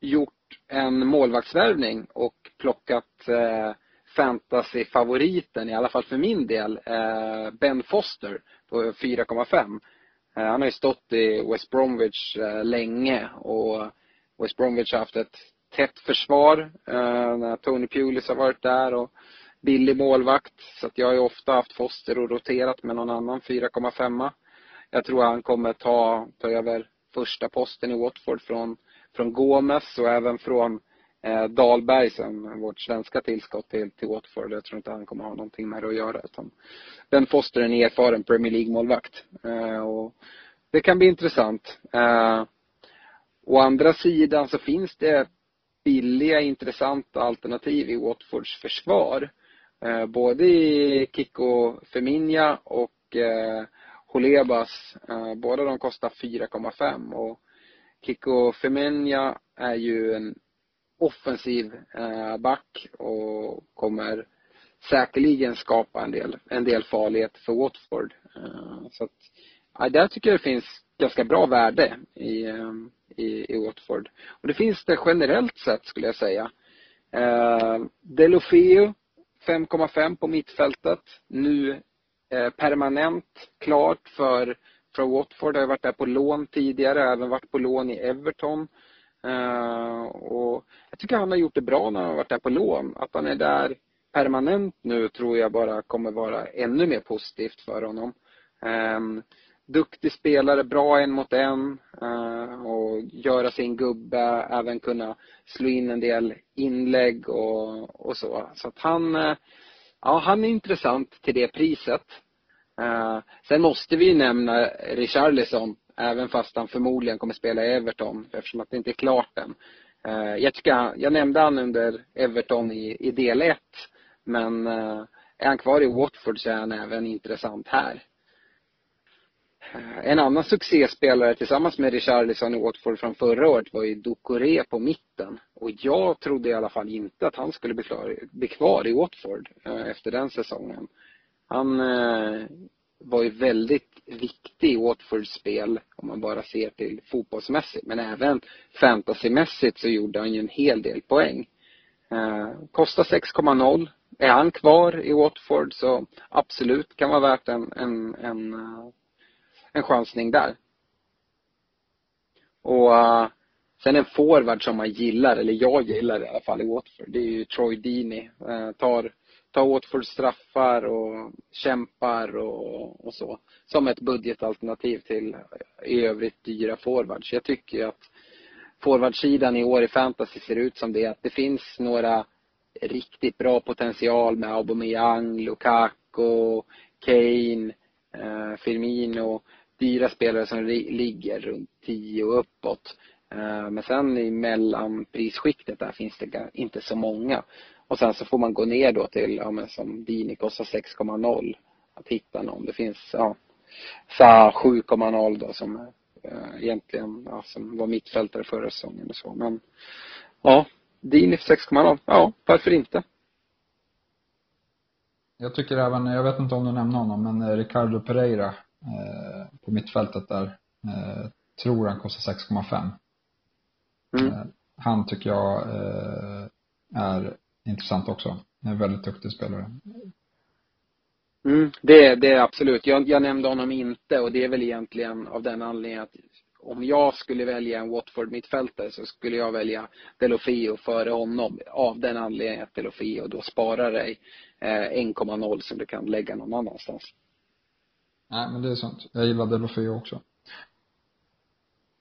gjort en målvaktsvärvning och plockat eh, fantasyfavoriten, i alla fall för min del, eh, Ben Foster på 4,5. Eh, han har ju stått i West Bromwich eh, länge och West Bromwich har haft ett tätt försvar eh, när Tony Pulis har varit där och billig målvakt. Så att jag har ju ofta haft Foster och roterat med någon annan 4,5. Jag tror han kommer ta, ta över första posten i Watford från, från Gomes och även från eh, Dahlberg som vårt svenska tillskott till, till Watford. Jag tror inte han kommer ha någonting med det att göra. Utan Ben Foster är en erfaren Premier League-målvakt. Eh, och det kan bli intressant. Eh, å andra sidan så finns det billiga, intressanta alternativ i Watfords försvar. Eh, både i Kiko Feminja och eh, Kolebas. Eh, båda de kostar 4,5 och Kiko Femenya är ju en offensiv eh, back och kommer säkerligen skapa en del, en del farlighet för Watford. Eh, så att, ja, där tycker jag det finns ganska bra värde i, i, i Watford. Och det finns det generellt sett skulle jag säga. Eh, 5,5 på mittfältet. Nu Eh, permanent klart för, för Watford. Har varit där på lån tidigare, även varit på lån i Everton. Uh, och jag tycker han har gjort det bra när han har varit där på lån. Att han är där permanent nu tror jag bara kommer vara ännu mer positivt för honom. Um, duktig spelare, bra en mot en uh, och göra sin gubbe, även kunna slå in en del inlägg och, och så. Så att han, uh, ja han är intressant till det priset. Uh, sen måste vi nämna Richarlison Även fast han förmodligen kommer spela i Everton eftersom att det inte är klart än. Eh, jag tycker jag nämnde han under Everton i, i del 1. Men eh, är han kvar i Watford så är han även intressant här. Eh, en annan succéspelare tillsammans med Richarlison i Watford från förra året var ju Ducoré på mitten. Och jag trodde i alla fall inte att han skulle bli kvar, bli kvar i Watford eh, efter den säsongen. Han eh, var ju väldigt viktig i Watfords spel om man bara ser till fotbollsmässigt. Men även fantasymässigt så gjorde han ju en hel del poäng. Kostar 6,0. Är han kvar i Watford så absolut kan vara värt en, en, en, en chansning där. Och uh, sen en forward som man gillar, eller jag gillar i alla fall i Watford, det är ju Troy Deeney. Uh, tar tar åt straffar och kämpar och, och så. Som ett budgetalternativ till i övrigt dyra forwards. Jag tycker att forwardsidan i år i fantasy ser ut som det. Att det finns några riktigt bra potential med Aubameyang, Lukaku, Kane, eh, Firmino. Dyra spelare som ligger runt 10 och uppåt. Eh, men sen i mellanprisskiktet där finns det inte så många. Och sen så får man gå ner då till, ja men som Dini kostar 6,0. Att hitta någon. Det finns, ja, Sa 7,0 då som äh, egentligen, ja, som var mittfältare förra säsongen och så. Men ja, Dini för 6,0. Ja, varför inte? Jag tycker även, jag vet inte om du nämnde honom, men eh, Ricardo Pereira på mittfältet där, eh, tror han kostar 6,5. Mm. Eh, han tycker jag eh, är intressant också. En väldigt duktig spelare. Mm, det, det är absolut. Jag, jag nämnde honom inte och det är väl egentligen av den anledningen att om jag skulle välja en Watford mittfältare så skulle jag välja Delofio före honom av den anledningen att Delofio då sparar dig eh, 1,0 som du kan lägga någon annanstans. Nej, men det är sant. Jag gillar Delofio också.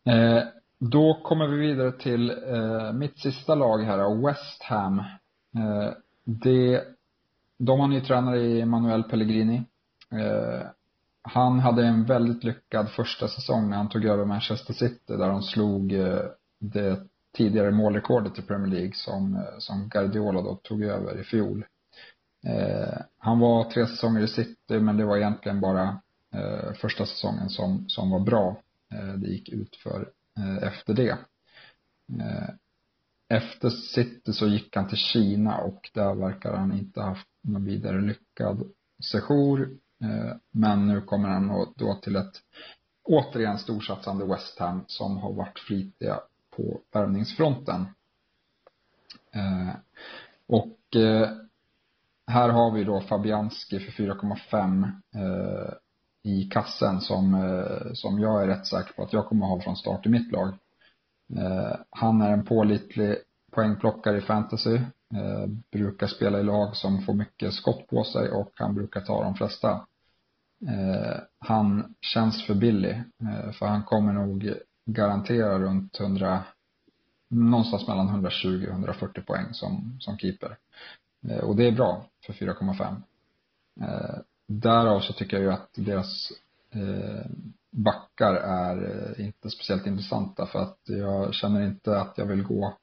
Eh, då kommer vi vidare till eh, mitt sista lag här, West Ham. Eh, det, de har ny tränare i Manuel Pellegrini. Eh, han hade en väldigt lyckad första säsong när han tog över Manchester City där de slog eh, det tidigare målrekordet i Premier League som, eh, som Guardiola då tog över i fjol. Eh, han var tre säsonger i City men det var egentligen bara Eh, första säsongen som, som var bra. Eh, det gick ut för eh, efter det. Eh, efter City så gick han till Kina och där verkar han inte haft någon vidare lyckad sejour. Eh, men nu kommer han då till ett återigen storsatsande West Ham som har varit flitiga på värvningsfronten. Eh, och här har vi då Fabianski för 4,5 i kassen som, eh, som jag är rätt säker på att jag kommer ha från start i mitt lag. Eh, han är en pålitlig poängplockare i fantasy. Eh, brukar spela i lag som får mycket skott på sig och han brukar ta de flesta. Han känns för billig för han kommer nog garantera runt 100 någonstans mellan 120 och 140 poäng som, som keeper. Och det är bra för 4,5 därav så tycker jag ju att deras eh, backar är eh, inte speciellt intressanta för att jag känner inte att jag vill gå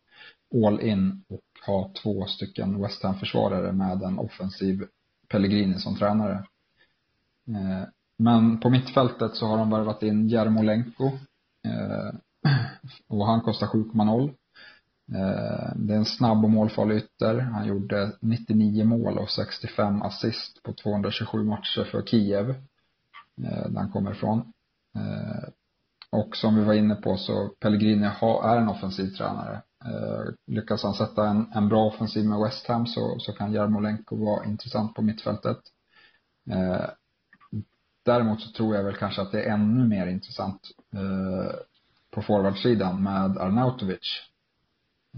all in och ha två stycken West Ham-försvarare med en offensiv Pellegrini som tränare. Eh, men på mittfältet så har de värvat in Jarmolenko eh, och han kostar 7,0. Eh, det är en snabb och målfarlig ytter. Han gjorde 99 mål och 65 assist på 227 matcher för Kiev, eh, där han kommer ifrån. Eh, och som vi var inne på så Pellegrini är en offensiv tränare. Lyckas han sätta en, en bra offensiv med West Ham så, så kan Jarmolenko vara intressant på mittfältet. Däremot så tror jag väl kanske att det är ännu mer intressant på forwardsidan med Arnautovic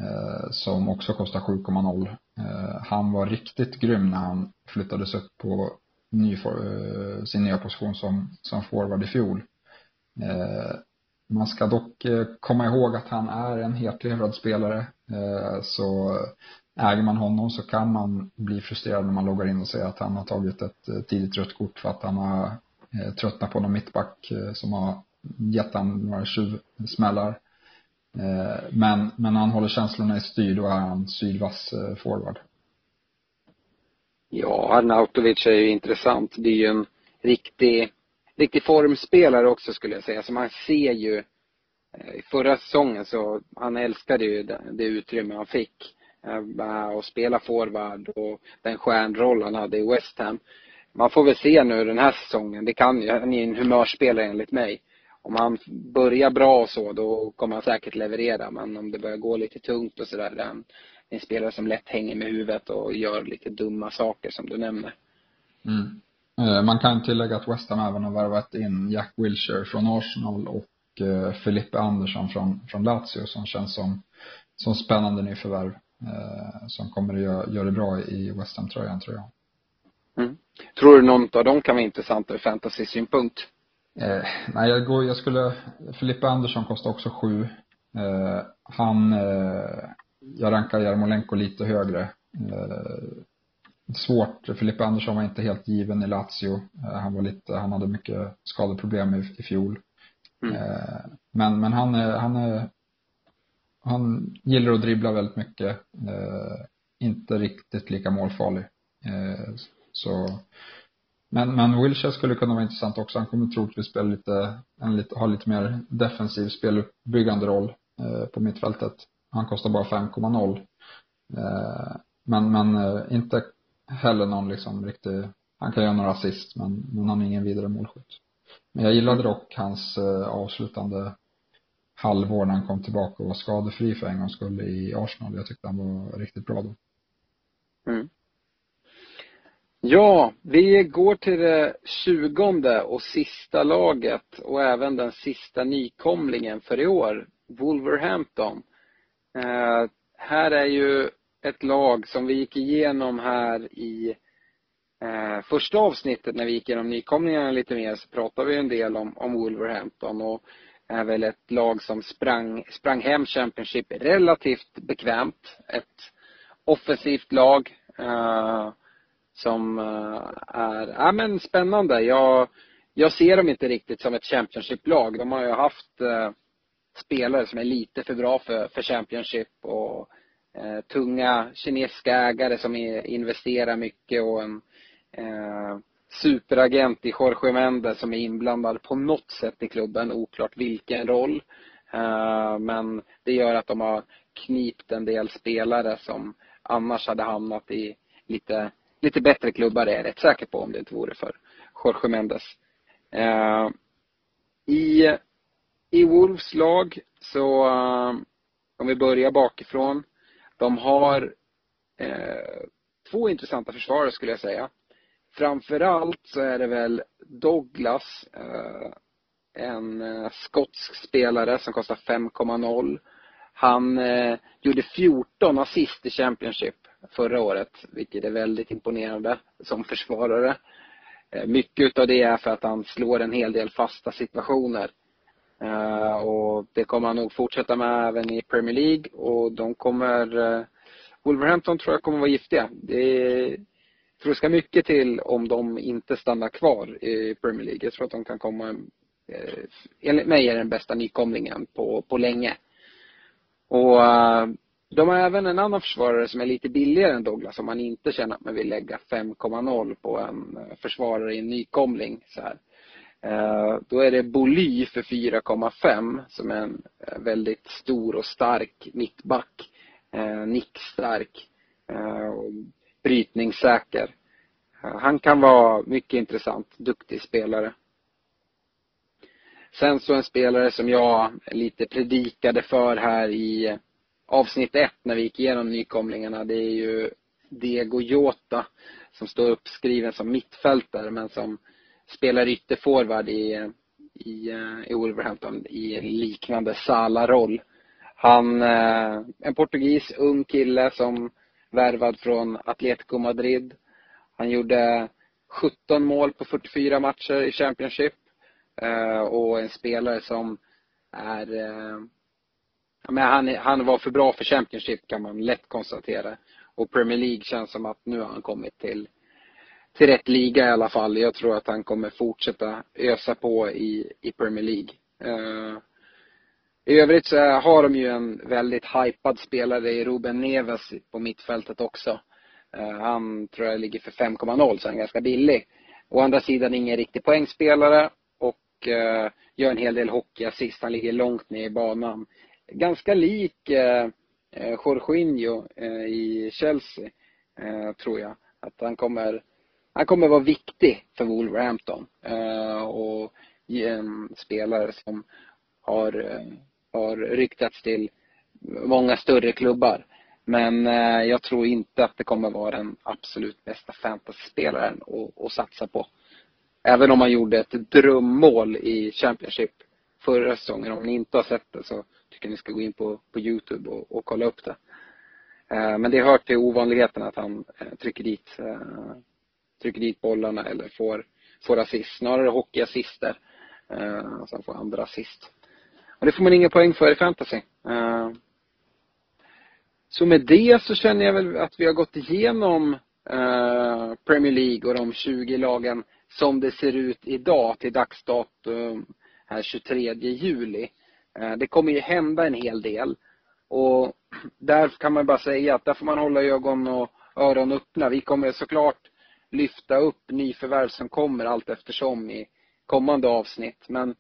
Eh, som också kostar 7,0. Eh, han var riktigt grym när han flyttades upp på ny, eh, sin nya position som, som forward i fjol. Man ska dock komma ihåg att han är en hetlevrad spelare. Så äger man honom så kan man bli frustrerad när man loggar in och ser att han har tagit ett tidigt rött kort för att han har tröttnat på någon mittback som har gett honom några tjuvsmällar. Eh, men, men när han håller känslorna i styr, då är han sydvass eh, forward. Ja, Arnautovic är ju intressant. Det är ju en riktig, riktig formspelare också skulle jag säga. Så man ser ju eh, i förra säsongen så, han älskade ju det, det utrymme han fick. Och spela forward och den stjärnroll han hade i West Ham. Man får väl se nu den här säsongen. Det kan ju, han är en humörspelare enligt mig om han börjar bra och så, då kommer han säkert leverera. Men om det börjar gå lite tungt och sådär, är han en spelare som lätt hänger med huvudet och gör lite dumma saker som du nämner. Mm. Eh, man kan tillägga att West Ham även har värvat in Jack Wilshere från Arsenal och eh, Filippe Andersson från, från Lazio som känns som, som spännande nyförvärv. Eh, som kommer att göra, göra det bra i West Ham-tröjan tror jag. Mm. Tror du någon av dem kan vara intressant ur fantasy-synpunkt? Eh, nej, jag, går, jag skulle, Filippa Andersson kostar också sju. Eh, han, eh, jag rankar Jarmolenko lite högre. Eh, svårt, Filippa Andersson var inte helt given i Lazio. Eh, han var lite, han hade mycket skadeproblem i, i fjol. Mm. Eh, men, men han han är, han gillar att dribbla väldigt mycket. inte riktigt lika målfarlig. Så men, men Wilshire skulle kunna vara intressant också. Han kommer troligtvis spela lite, en lite, ha lite mer defensiv speluppbyggande roll eh, på mittfältet. Han kostar bara 5,0. Eh, men, men eh, inte heller någon liksom riktig, han kan göra några assist men, men han är ingen vidare målskytt. Men jag gillade dock hans eh, avslutande halvår när han kom tillbaka och var skadefri för en gångs skull i Arsenal. Jag tyckte han var riktigt bra då. Mm. Ja, vi går till det tjugonde och sista laget och även den sista nykomlingen för i år, Wolverhampton. Eh, här är ju ett lag som vi gick igenom här i eh, första avsnittet när vi gick igenom nykomlingarna lite mer så pratade vi en del om, om Wolverhampton och är väl ett lag som sprang, sprang hem Championship relativt bekvämt. Ett offensivt lag. Eh, som eh, är, ja men spännande. Jag, jag ser dem inte riktigt som ett Championship-lag. De har ju haft eh, spelare som är lite för bra för, för Championship och eh, tunga kinesiska ägare som är, investerar mycket och en eh, superagent i Jorge Mendes som är inblandad på något sätt i klubben, oklart vilken roll. Eh, men det gör att de har knipt en del spelare som annars hade hamnat i lite lite bättre klubbar är jag rätt säker på om det inte vore för Jorge Mendes. Eh, I, I Wolves lag så, eh, om vi börjar bakifrån. De har eh, två intressanta försvarare skulle jag säga. Framförallt så är det väl Douglas, eh, en eh, skotsk spelare som kostar 5,0. Han eh, gjorde 14 assist i Championship förra året, vilket är väldigt imponerande som försvarare. Eh, mycket av det är för att han slår en hel del fasta situationer. Eh, och det kommer han nog fortsätta med även i Premier League och de kommer eh, Wolverhampton tror jag kommer vara giftiga. Det tror det ska mycket till om de inte stannar kvar i Premier League. Jag tror att de kan komma enligt mig är den bästa nykomlingen på, på länge. Och de har även en annan försvarare som är lite billigare än Douglas om man inte känner att man vill lägga 5,0 på en eh, försvarare i en nykomling. Så här. Eh, då är det Boly för 4,5 som är en eh, väldigt stor och stark mittback. Nickstark. Brytningssäker. Han kan vara mycket intressant, duktig spelare. Sen så en spelare som jag lite predikade för här i avsnitt ett när vi gick igenom nykomlingarna, det är ju Diego Jota som står uppskriven som mittfältare men som spelar ytterforward i, i, eh, i Wolverhampton i en liknande Sala-roll. Han, eh, en portugis, ung kille som värvad från Atletico Madrid. Han gjorde 17 mål på 44 matcher i Championship. Eh, och en spelare som är men han, han var för bra för Championship kan man lätt konstatera. Och Premier League känns som att nu har han kommit till, till rätt liga i alla fall. Jag tror att han kommer fortsätta ösa på i, i Premier League. Uh, I övrigt så har de ju en väldigt hypad spelare i Ruben Neves på mittfältet också. Uh, han tror jag ligger för 5,0 så han är ganska billig. Å andra sidan ingen riktig poängspelare och uh, gör en hel del hockeyassist. Han ligger långt ner i banan ganska lik eh, eh, Jorginho eh, i Chelsea, eh, tror jag. Att han kommer, han kommer vara viktig för Wolverhampton. Eh, och en spelare som har, eh, har ryktats till många större klubbar. Men eh, jag tror inte att det kommer vara den absolut bästa fantasyspelaren att, att satsa på. Även om han gjorde ett drömmål i Championship förra säsongen. Om ni inte har sett det så tycker ni ska gå in på, på Youtube och, och kolla upp det. Eh, men det hör till ovanligheten att han eh, trycker dit eh, trycker dit bollarna eller får, får assist. Snarare hockeyassister. Eh, så han får andra assist. Och det får man inga poäng för i fantasy. Eh, så med det så känner jag väl att vi har gått igenom eh, Premier League och de 20 lagen som det ser ut idag till dagsdatum här 23 juli. Eh, det kommer ju hända en hel del. Och där kan man bara säga att där får man hålla ögon och öron öppna. Vi kommer såklart lyfta upp nyförvärv som kommer allt eftersom i kommande avsnitt. Men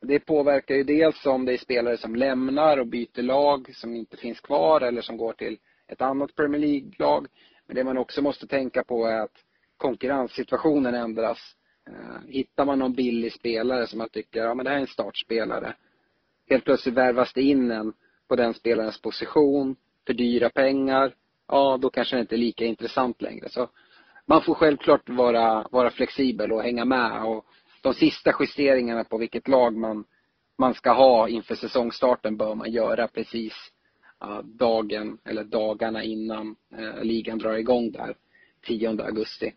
det påverkar ju dels om det är spelare som lämnar och byter lag, som inte finns kvar eller som går till ett annat Premier League-lag. Men det man också måste tänka på är att konkurrenssituationen ändras. Eh, hittar man någon billig spelare som man tycker, ja men det här är en startspelare. Helt plötsligt värvas det in en på den spelarens position för dyra pengar. Ja, då kanske det inte är lika intressant längre. Så man får självklart vara, vara flexibel och hänga med och de sista justeringarna på vilket lag man, man ska ha inför säsongstarten bör man göra precis dagen eller dagarna innan uh, ligan drar igång där 10 augusti.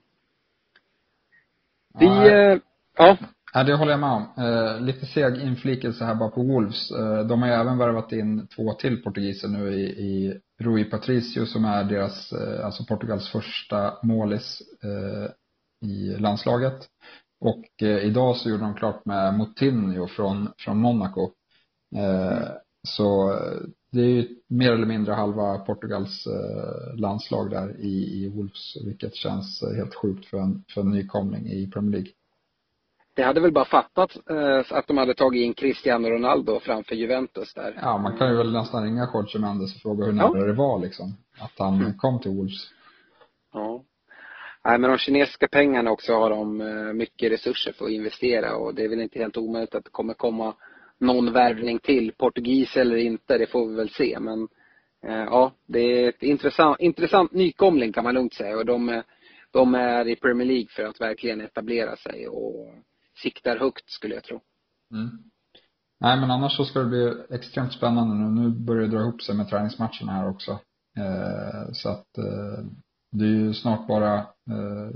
Vi, uh, ja. Ja, det håller jag med om. Eh, lite seg inflikelse här bara på Wolves. Eh, de har ju även värvat in två till portugiser nu i, i Rui Patricio som är deras, eh, alltså Portugals första målis eh, i landslaget. Och eh, idag så gjorde de klart med Moutinho från, från Monaco. Eh, så eh, det är ju mer eller mindre halva Portugals eh, landslag där i, i Wolves, vilket känns eh, helt sjukt för en, för en nykomling i Premier League. Det hade väl bara fattat eh, att de hade tagit in Cristiano Ronaldo framför Juventus där. Ja, man kan ju väl nästan ringa Jorge Mendes och fråga hur nära ja. det var liksom. Att han mm. kom till Wolves. Ja. Nej, men de kinesiska pengarna också har de eh, mycket resurser för att investera och det är väl inte helt omöjligt att det kommer komma någon värvning till. Portugis eller inte, det får vi väl se. Men eh, ja, det är ett intressant, intressant nykomling kan man lugnt säga och de, de är i Premier League för att verkligen etablera sig och siktar högt skulle jag tro. Mm. Nej men annars så ska det bli extremt spännande nu. Nu börjar det dra ihop sig med träningsmatcherna här också. Eh, så att eh, det är ju snart bara eh,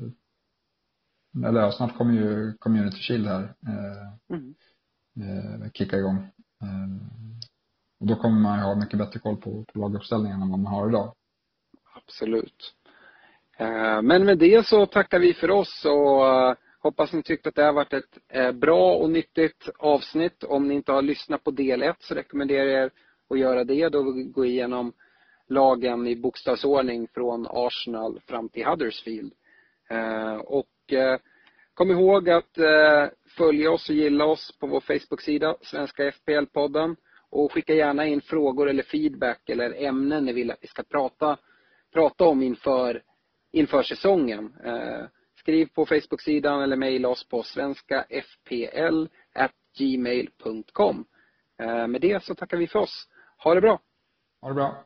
eller ja, snart kommer ju Community Shield här eh, mm. eh, kicka igång. Eh, och då kommer man ju ha mycket bättre koll på, på laguppställningen än vad man har idag. Absolut. Men med det så tackar vi för oss och Hoppas ni tyckte att det har varit ett eh, bra och nyttigt avsnitt. Om ni inte har lyssnat på del 1 så rekommenderar jag er att göra det. Då vi går igenom lagen i bokstavsordning från Arsenal fram till Huddersfield. Eh, och eh, kom ihåg att följa oss och gilla oss på vår Facebook-sida, Svenska FPL-podden. Och skicka gärna in frågor eller feedback eller ämnen ni vill att vi ska prata, prata om inför, inför säsongen. Skriv på Facebook-sidan eller mejla oss på svenskafpl.gmail.com. Eh, med det så tackar vi för oss. Ha det bra! Ha det bra!